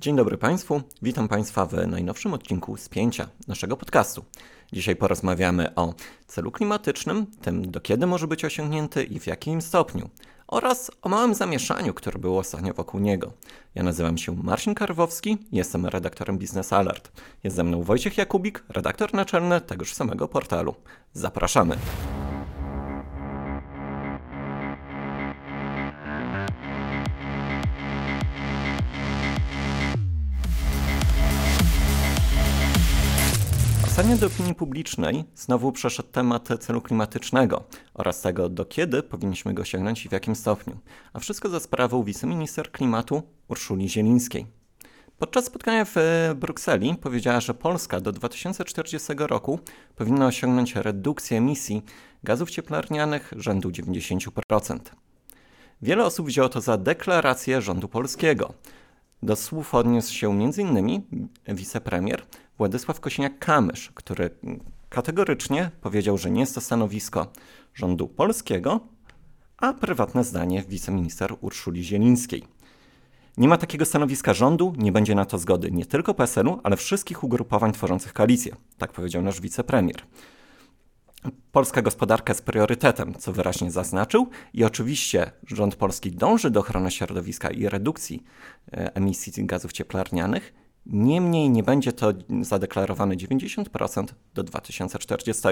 Dzień dobry Państwu, witam Państwa w najnowszym odcinku Spięcia naszego podcastu. Dzisiaj porozmawiamy o celu klimatycznym, tym do kiedy może być osiągnięty i w jakim stopniu, oraz o małym zamieszaniu, które było ostatnio wokół niego. Ja nazywam się Marcin Karwowski, jestem redaktorem Business Alert. Jest ze mną Wojciech Jakubik, redaktor naczelny tegoż samego portalu. Zapraszamy! Ostatnio do opinii publicznej znowu przeszedł temat celu klimatycznego oraz tego, do kiedy powinniśmy go osiągnąć i w jakim stopniu. A wszystko za sprawą wiceminister klimatu Urszuli Zielińskiej. Podczas spotkania w Brukseli powiedziała, że Polska do 2040 roku powinna osiągnąć redukcję emisji gazów cieplarnianych rzędu 90%. Wiele osób wzięło to za deklarację rządu polskiego. Do słów odniósł się m.in. wicepremier Władysław Kosiniak-Kamysz, który kategorycznie powiedział, że nie jest to stanowisko rządu polskiego, a prywatne zdanie wiceminister Urszuli Zielińskiej. Nie ma takiego stanowiska rządu, nie będzie na to zgody nie tylko PSL-u, ale wszystkich ugrupowań tworzących koalicję, tak powiedział nasz wicepremier. Polska gospodarka jest priorytetem, co wyraźnie zaznaczył, i oczywiście rząd polski dąży do ochrony środowiska i redukcji e, emisji gazów cieplarnianych, Niemniej nie będzie to zadeklarowane 90% do 2040.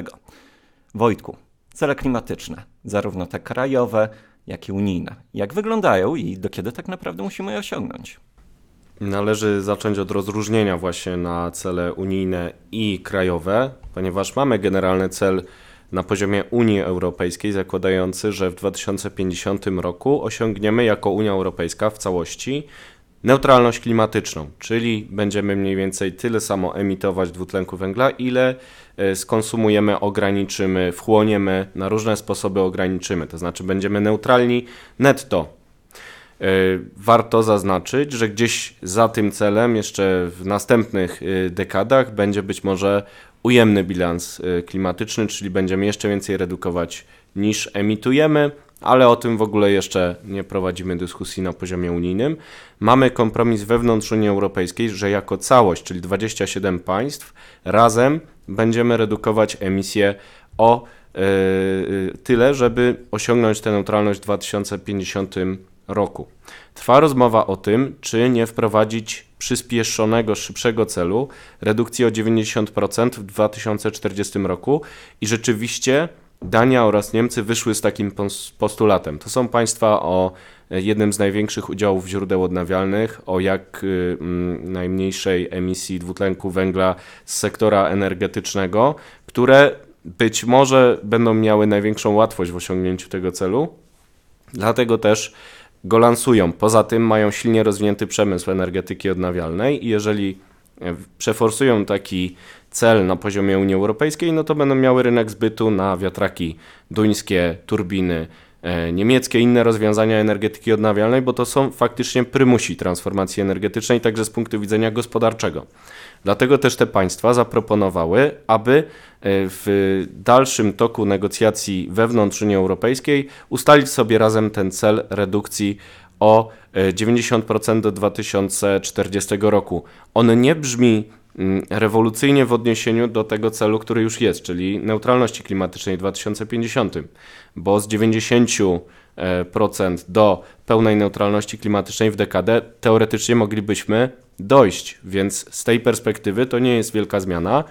Wojtku, cele klimatyczne, zarówno te krajowe, jak i unijne. Jak wyglądają i do kiedy tak naprawdę musimy je osiągnąć? Należy zacząć od rozróżnienia właśnie na cele unijne i krajowe, ponieważ mamy generalny cel na poziomie Unii Europejskiej zakładający, że w 2050 roku osiągniemy jako Unia Europejska w całości neutralność klimatyczną, czyli będziemy mniej więcej tyle samo emitować dwutlenku węgla, ile e, skonsumujemy, ograniczymy, wchłoniemy, na różne sposoby ograniczymy, to znaczy będziemy neutralni netto. E, warto zaznaczyć, że gdzieś za tym celem, jeszcze w następnych e, dekadach, będzie być może ujemny bilans klimatyczny, czyli będziemy jeszcze więcej redukować niż emitujemy, ale o tym w ogóle jeszcze nie prowadzimy dyskusji na poziomie unijnym. Mamy kompromis wewnątrz Unii Europejskiej, że jako całość, czyli 27 państw, razem będziemy redukować emisję o yy, tyle, żeby osiągnąć tę neutralność w 2050 roku. Trwa rozmowa o tym, czy nie wprowadzić przyspieszonego, szybszego celu redukcji o 90% w 2040 roku i rzeczywiście Dania oraz Niemcy wyszły z takim postulatem. To są państwa o e, jednym z największych udziałów źródeł odnawialnych, o jak y, najmniejszej emisji dwutlenku węgla z sektora energetycznego, które być może będą miały największą łatwość w osiągnięciu tego celu. Dlatego też go lansują. Poza tym mają silnie rozwinięty przemysł energetyki odnawialnej i jeżeli e, przeforsują taki cel na poziomie Unii Europejskiej, no to będą miały rynek zbytu na wiatraki duńskie, turbiny e, niemieckie, inne rozwiązania energetyki odnawialnej, bo to są faktycznie prymusi transformacji energetycznej, także z punktu widzenia gospodarczego. Dlatego też te państwa zaproponowały, aby e, w dalszym toku negocjacji wewnątrz Unii Europejskiej ustalić sobie razem ten cel redukcji o 90% e, do 2040 roku. On nie brzmi Mm, rewolucyjnie w odniesieniu do tego celu, który już jest, czyli neutralności klimatycznej w 2050, bo z 90% do pełnej neutralności klimatycznej w dekadę teoretycznie moglibyśmy dojść, więc z tej perspektywy to nie jest wielka zmiana,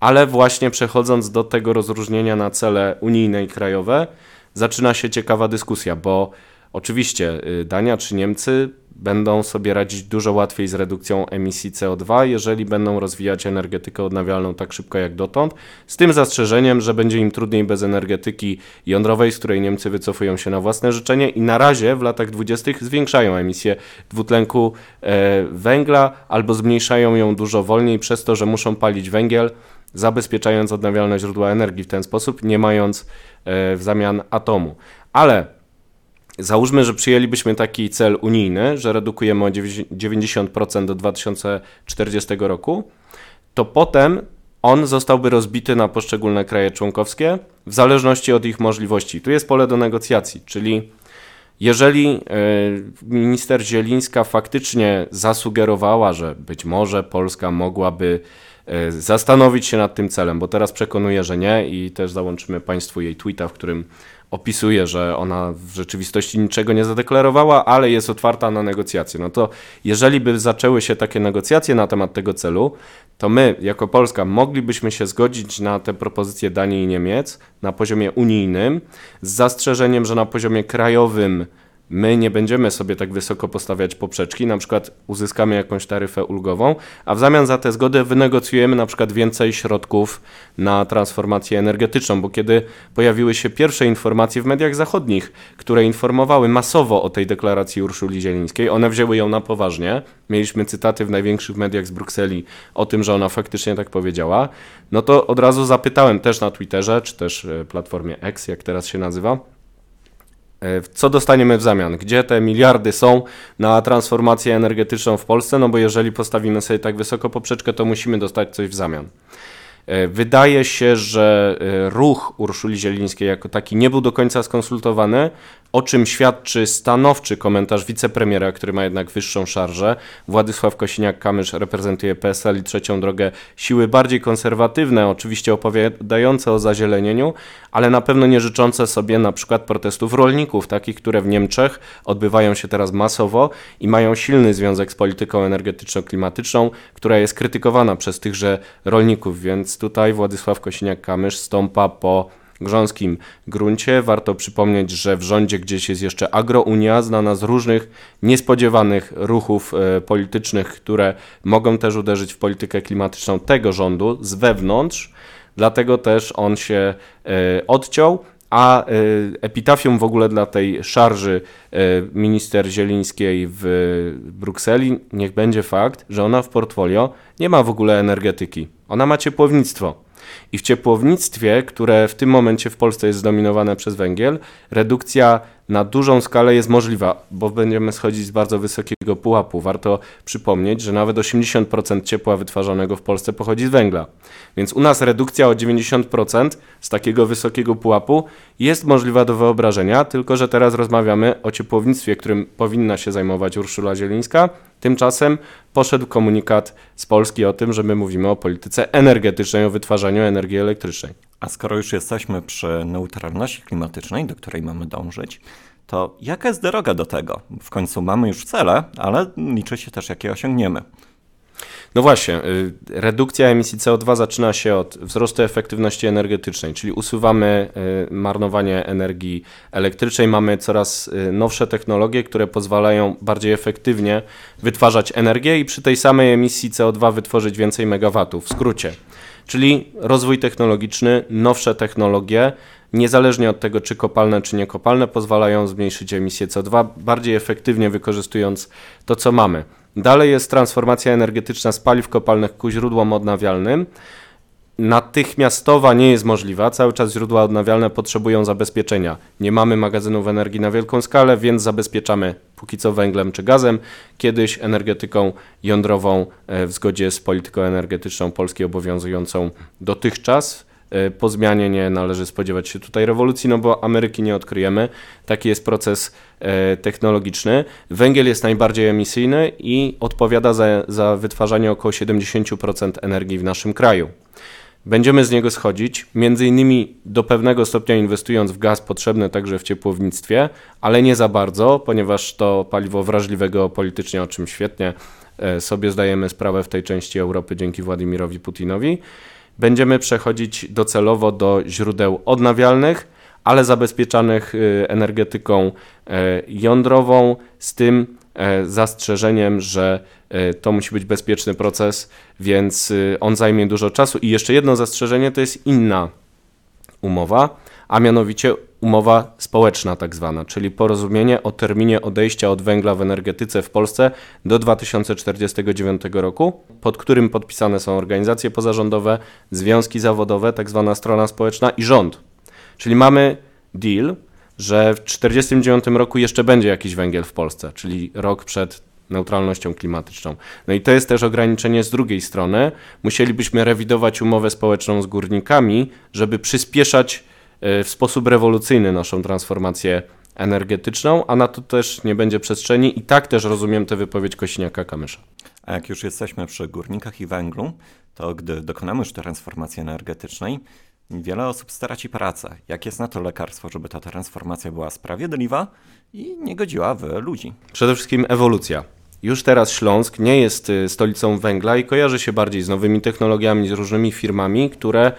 ale właśnie przechodząc do tego rozróżnienia na cele unijne i krajowe, zaczyna się ciekawa dyskusja, bo oczywiście y, Dania czy Niemcy będą sobie radzić dużo łatwiej z redukcją emisji CO2, jeżeli będą rozwijać energetykę odnawialną tak szybko jak dotąd, z tym zastrzeżeniem, że będzie im trudniej bez energetyki jądrowej, z której Niemcy wycofują się na własne życzenie i na razie w latach 20. zwiększają emisję dwutlenku e, węgla albo zmniejszają ją dużo wolniej przez to, że muszą palić węgiel, zabezpieczając odnawialne źródła energii w ten sposób, nie mając e, w zamian atomu. Ale Załóżmy, że przyjęlibyśmy taki cel unijny, że redukujemy o 90% do 2040 roku, to potem on zostałby rozbity na poszczególne kraje członkowskie w zależności od ich możliwości. Tu jest pole do negocjacji, czyli Jeżeli e, minister Zielińska faktycznie zasugerowała, że być może Polska mogłaby e, zastanowić się nad tym celem, bo teraz przekonuje, że nie i też załączymy Państwu jej tweeta, w którym opisuje, że ona w rzeczywistości niczego nie zadeklarowała, ale jest otwarta na negocjacje. No to jeżeli by zaczęły się takie negocjacje na temat tego celu, to my jako Polska moglibyśmy się zgodzić na te propozycje Danii i Niemiec na poziomie unijnym, z zastrzeżeniem, że na poziomie krajowym my nie będziemy sobie tak wysoko postawiać poprzeczki, na przykład uzyskamy jakąś taryfę ulgową, a w zamian za tę zgodę wynegocjujemy na przykład więcej środków na transformację energetyczną, bo kiedy pojawiły się pierwsze informacje w mediach zachodnich, które informowały masowo o tej deklaracji Urszuli Zielińskiej, one wzięły ją na poważnie. Mieliśmy cytaty w największych mediach z Brukseli o tym, że ona faktycznie tak powiedziała. No to od razu zapytałem też na Twitterze, czy też e, platformie X, jak teraz się nazywa, co dostaniemy w zamian? Gdzie te miliardy są na transformację energetyczną w Polsce? No bo jeżeli postawimy sobie tak wysoko poprzeczkę, to musimy dostać coś w zamian. E, wydaje się, że e, ruch Urszuli Zielińskiej jako taki nie był do końca skonsultowany, o czym świadczy stanowczy komentarz wicepremiera, który ma jednak wyższą szarżę. Władysław Kosiniak-Kamysz reprezentuje PSL i Trzecią Drogę, siły bardziej konserwatywne, oczywiście opowiadające o zazielenieniu, ale na pewno nie życzące sobie na przykład protestów rolników, takich, które w Niemczech odbywają się teraz masowo i mają silny związek z polityką energetyczno-klimatyczną, która jest krytykowana przez tychże rolników, więc tutaj Władysław Kosiniak-Kamysz stąpa po grząskim gruncie. Warto przypomnieć, że w rządzie gdzieś jest jeszcze agrounia, znana z różnych niespodziewanych ruchów e, politycznych, które mogą też uderzyć w politykę klimatyczną tego rządu z wewnątrz. Dlatego też on się e, odciął, a e, epitafium w ogóle dla tej szarży minister Zielińskiej w Brukseli niech będzie fakt, że ona w portfolio nie ma w ogóle energetyki. Ona ma ciepłownictwo. I w ciepłownictwie, które w tym momencie w Polsce jest zdominowane przez węgiel, redukcja na dużą skalę jest możliwa, bo będziemy schodzić z bardzo wysokiego pułapu. Warto przypomnieć, że nawet 80% ciepła wytwarzanego w Polsce pochodzi z węgla. Więc u nas redukcja o 90% z takiego wysokiego pułapu jest możliwa do wyobrażenia, tylko że teraz rozmawiamy o ciepłownictwie, którym powinna się zajmować Urszula Zielińska. Tymczasem poszedł komunikat z Polski o tym, że my mówimy o polityce energetycznej, o wytwarzaniu energii elektrycznej. A skoro już jesteśmy przy neutralności klimatycznej, do której mamy dążyć, to jaka jest droga do tego? W końcu mamy już cele, ale liczy się też, jakie osiągniemy. No właśnie, y, redukcja emisji CO2 zaczyna się od wzrostu efektywności energetycznej, czyli usuwamy y, marnowanie energii elektrycznej, mamy coraz y, nowsze technologie, które pozwalają bardziej efektywnie wytwarzać energię i przy tej samej emisji CO2 wytworzyć więcej megawatów. W skrócie, czyli rozwój technologiczny, nowsze technologie, niezależnie od tego, czy kopalne, czy niekopalne, pozwalają zmniejszyć emisję CO2, bardziej efektywnie wykorzystując to, co mamy. Dalej jest transformacja energetyczna z paliw kopalnych ku źródłom odnawialnym. Natychmiastowa nie jest możliwa, cały czas źródła odnawialne potrzebują zabezpieczenia. Nie mamy magazynów energii na wielką skalę, więc zabezpieczamy póki co węglem czy gazem, kiedyś energetyką jądrową e, w zgodzie z polityką energetyczną Polski obowiązującą dotychczas. E, po zmianie nie należy spodziewać się tutaj rewolucji, no bo Ameryki nie odkryjemy. Taki jest proces e, technologiczny. Węgiel jest najbardziej emisyjny i odpowiada za, za wytwarzanie około 70% energii w naszym kraju. Będziemy z niego schodzić, między innymi do pewnego stopnia inwestując w gaz potrzebny także w ciepłownictwie, ale nie za bardzo, ponieważ to paliwo wrażliwe geopolitycznie, o czym świetnie e, sobie zdajemy sprawę w tej części Europy dzięki Władimirowi Putinowi będziemy przechodzić docelowo do źródeł odnawialnych, ale zabezpieczanych y, energetyką e, jądrową, z tym e, zastrzeżeniem, że to musi być bezpieczny proces, więc y, on zajmie dużo czasu. I jeszcze jedno zastrzeżenie to jest inna umowa, a mianowicie umowa społeczna tak zwana, czyli porozumienie o terminie odejścia od węgla w energetyce w Polsce do 2049 roku, pod którym podpisane są organizacje pozarządowe, związki zawodowe, tak zwana strona społeczna i rząd. Czyli mamy deal, że w 1949 roku jeszcze będzie jakiś węgiel w Polsce, czyli rok przed neutralnością klimatyczną. No i to jest też ograniczenie z drugiej strony. Musielibyśmy rewidować umowę społeczną z górnikami, żeby przyspieszać w sposób rewolucyjny naszą transformację energetyczną, a na to też nie będzie przestrzeni i tak też rozumiem tę wypowiedź Kosiniaka-Kamysza. A jak już jesteśmy przy górnikach i węglu, to gdy dokonamy już transformacji energetycznej, wiele osób straci pracę. Jak jest na to lekarstwo, żeby ta transformacja była sprawiedliwa i nie godziła w ludzi? Przede wszystkim ewolucja. Już teraz Śląsk nie jest y, stolicą węgla i kojarzy się bardziej z nowymi technologiami, z różnymi firmami, które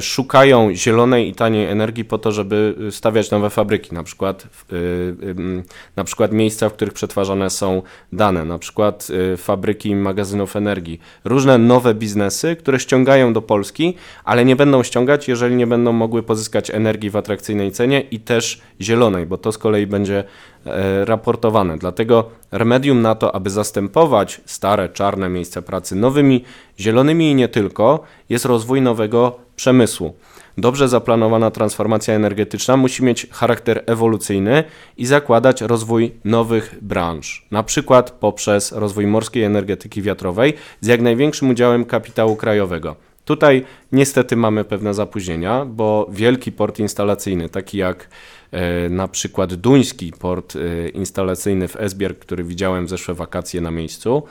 szukają zielonej i taniej energii po to, żeby y, stawiać nowe fabryki, na przykład, y, y, na przykład miejsca, w których przetwarzane są dane, na przykład fabryki magazynów energii. Różne nowe biznesy, które ściągają do Polski, ale nie będą ściągać, jeżeli nie będą mogły pozyskać energii w atrakcyjnej cenie i też zielonej, bo to z kolei będzie e, raportowane. Dlatego remedium na to, aby zastępować stare, czarne miejsca pracy nowymi, zielonymi i nie tylko, jest rozwój nowego przemysłu. Dobrze zaplanowana transformacja energetyczna musi mieć charakter ewolucyjny i zakładać rozwój nowych branż, na przykład poprzez rozwój morskiej energetyki wiatrowej z jak największym udziałem kapitału krajowego. Tutaj niestety mamy pewne zapóźnienia, bo wielki port instalacyjny, taki jak e, na przykład duński port e, instalacyjny w Esbjerg, który widziałem w zeszłe wakacje na miejscu,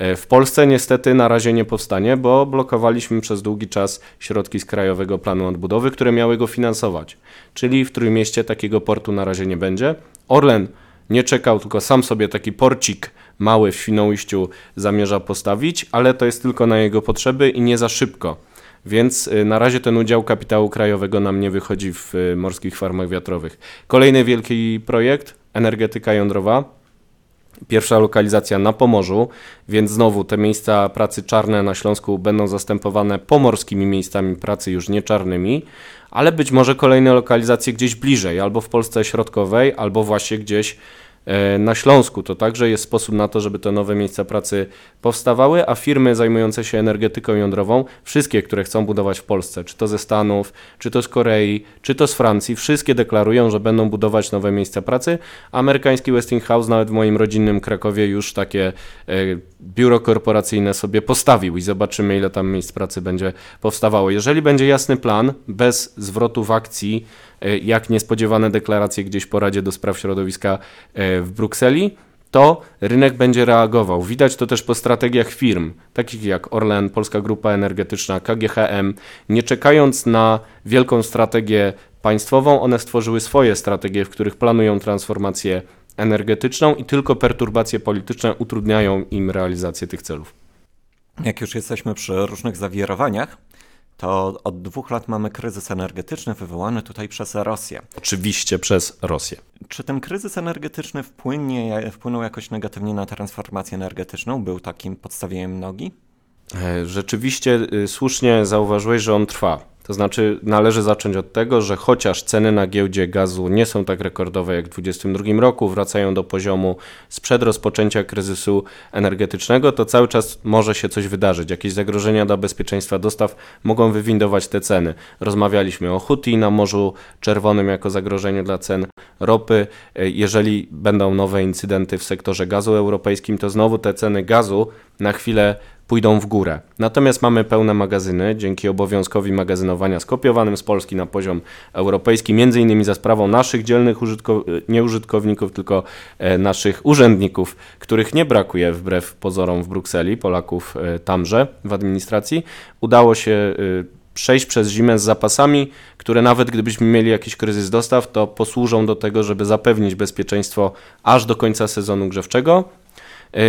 E, w Polsce niestety na razie nie powstanie, bo blokowaliśmy przez długi czas środki z Krajowego Planu Odbudowy, które miały go finansować. Czyli w Trójmieście takiego portu na razie nie będzie. Orlen nie czekał, tylko sam sobie taki porcik mały w Świnoujściu zamierza postawić, ale to jest tylko na jego potrzeby i nie za szybko. Więc e, na razie ten udział kapitału krajowego nam nie wychodzi w e, morskich farmach wiatrowych. Kolejny wielki projekt energetyka jądrowa Pierwsza lokalizacja na Pomorzu, więc znowu te miejsca pracy czarne na Śląsku będą zastępowane pomorskimi miejscami pracy już nie czarnymi, ale być może kolejne lokalizacje gdzieś bliżej, albo w Polsce Środkowej, albo właśnie gdzieś na Śląsku. To także jest sposób na to, żeby te nowe miejsca pracy powstawały, a firmy zajmujące się energetyką jądrową, wszystkie, które chcą budować w Polsce, czy to ze Stanów, czy to z Korei, czy to z Francji, wszystkie deklarują, że będą budować nowe miejsca pracy. Amerykański Westinghouse nawet w moim rodzinnym Krakowie już takie e, biuro korporacyjne sobie postawił i zobaczymy, ile tam miejsc pracy będzie powstawało. Jeżeli będzie jasny plan, bez zwrotów akcji, E, jak niespodziewane deklaracje gdzieś po Radzie do Spraw Środowiska e, w Brukseli, to rynek będzie reagował. Widać to też po strategiach firm, takich jak Orlen, Polska Grupa Energetyczna, KGHM. Nie czekając na wielką strategię państwową, one stworzyły swoje strategie, w których planują transformację energetyczną i tylko perturbacje polityczne utrudniają im realizację tych celów. Jak już jesteśmy przy różnych zawirowaniach, to od dwóch lat mamy kryzys energetyczny wywołany tutaj przez Rosję. Oczywiście przez Rosję. Czy ten kryzys energetyczny wpłynie, wpłynął jakoś negatywnie na transformację energetyczną? Był takim podstawieniem nogi? E, rzeczywiście y, słusznie zauważyłeś, że on trwa. To znaczy, należy zacząć od tego, że chociaż ceny na giełdzie gazu nie są tak rekordowe jak w 2022 roku, wracają do poziomu sprzed rozpoczęcia kryzysu energetycznego, to cały czas może się coś wydarzyć. Jakieś zagrożenia dla bezpieczeństwa dostaw mogą wywindować te ceny. Rozmawialiśmy o Huti na Morzu Czerwonym jako zagrożeniu dla cen ropy. Jeżeli będą nowe incydenty w sektorze gazu europejskim, to znowu te ceny gazu na chwilę pójdą w górę. Natomiast mamy pełne magazyny dzięki obowiązkowi magazynowania skopiowanym z Polski na poziom europejski, między innymi za sprawą naszych dzielnych użytko nie użytkowników, tylko e, naszych urzędników, których nie brakuje wbrew pozorom w Brukseli, Polaków e, tamże w administracji. Udało się e, przejść przez zimę z zapasami, które nawet gdybyśmy mieli jakiś kryzys dostaw, to posłużą do tego, żeby zapewnić bezpieczeństwo aż do końca sezonu grzewczego,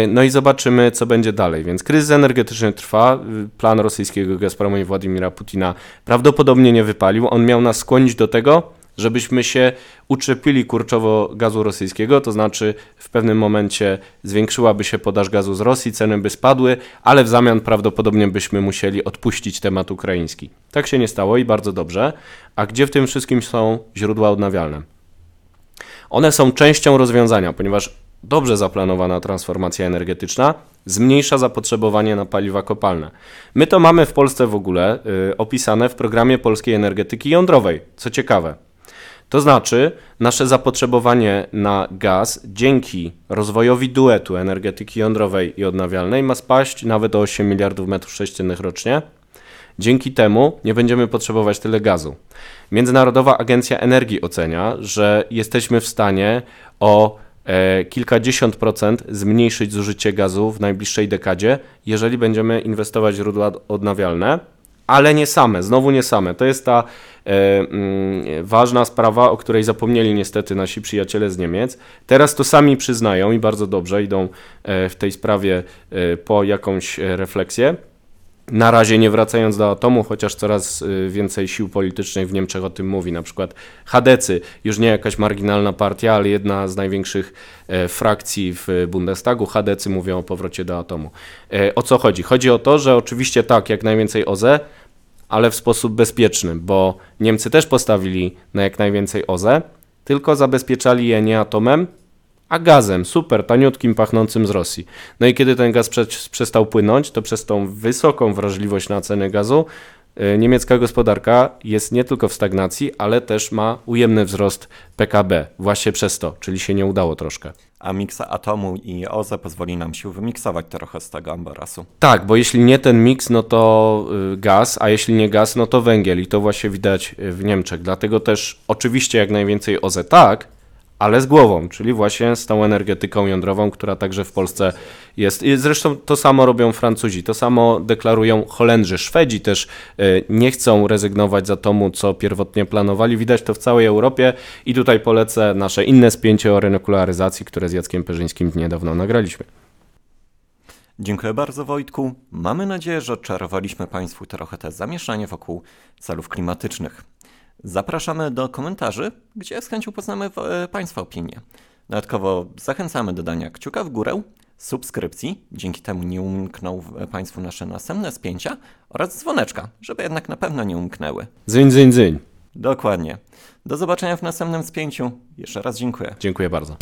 no i zobaczymy, co będzie dalej. Więc kryzys energetyczny trwa. Plan rosyjskiego Gazpromu i Władimira Putina prawdopodobnie nie wypalił. On miał nas skłonić do tego, żebyśmy się uczepili kurczowo gazu rosyjskiego, to znaczy w pewnym momencie zwiększyłaby się podaż gazu z Rosji, ceny by spadły, ale w zamian prawdopodobnie byśmy musieli odpuścić temat ukraiński. Tak się nie stało i bardzo dobrze. A gdzie w tym wszystkim są źródła odnawialne? One są częścią rozwiązania, ponieważ dobrze zaplanowana transformacja energetyczna zmniejsza zapotrzebowanie na paliwa kopalne. My to mamy w Polsce w ogóle y, opisane w programie polskiej energetyki jądrowej, co ciekawe. To znaczy, nasze zapotrzebowanie na gaz dzięki rozwojowi duetu energetyki jądrowej i odnawialnej ma spaść nawet o 8 miliardów metrów sześciennych rocznie. Dzięki temu nie będziemy potrzebować tyle gazu. Międzynarodowa Agencja Energii ocenia, że jesteśmy w stanie o kilkadziesiąt procent zmniejszyć zużycie gazu w najbliższej dekadzie, jeżeli będziemy inwestować w źródła odnawialne, ale nie same, znowu nie same. To jest ta e, mm, ważna sprawa, o której zapomnieli niestety nasi przyjaciele z Niemiec. Teraz to sami przyznają i bardzo dobrze idą e, w tej sprawie e, po jakąś e, refleksję. Na razie nie wracając do atomu, chociaż coraz y, więcej sił politycznych w Niemczech o tym mówi. Na przykład Hadecy, już nie jakaś marginalna partia, ale jedna z największych e, frakcji w Bundestagu. Hadecy mówią o powrocie do atomu. E, O co chodzi? Chodzi o to, że oczywiście tak, jak najwięcej OZE, ale w sposób bezpieczny, bo Niemcy też postawili na jak najwięcej OZE, tylko zabezpieczali je nie atomem, a gazem, super, taniutkim, pachnącym z Rosji. No i kiedy ten gaz prze przestał płynąć, to przez tą wysoką wrażliwość na ceny gazu y, niemiecka gospodarka jest nie tylko w stagnacji, ale też ma ujemny wzrost PKB, właśnie przez to, czyli się nie udało troszkę. A miksa atomu i OZE pozwoli nam się wymiksować trochę z tego amborasu. Tak, bo jeśli nie ten miks, no to y, gaz, a jeśli nie gaz, no to węgiel i to właśnie widać y, w Niemczech. Dlatego też oczywiście jak najwięcej OZE tak, ale z głową, czyli właśnie z tą energetyką jądrową, która także w Polsce jest. I zresztą to samo robią Francuzi, to samo deklarują Holendrzy. Szwedzi też y, nie chcą rezygnować z atomu, co pierwotnie planowali. Widać to w całej Europie i tutaj polecę nasze inne spięcie o renuklearyzacji, które z Jackiem Perzyńskim niedawno nagraliśmy. Dziękuję bardzo Wojtku. Mamy nadzieję, że czarowaliśmy Państwu trochę te zamieszanie wokół celów klimatycznych. Zapraszamy do komentarzy, gdzie z chęcią poznamy e, Państwa opinie. Dodatkowo zachęcamy do dania kciuka w górę, subskrypcji, dzięki temu nie umkną e, Państwu nasze następne spięcia oraz dzwoneczka, żeby jednak na pewno nie umknęły. Dzyń, dzyń, dzyń. Dokładnie. Do zobaczenia w następnym spięciu. Jeszcze raz dziękuję. Dziękuję bardzo.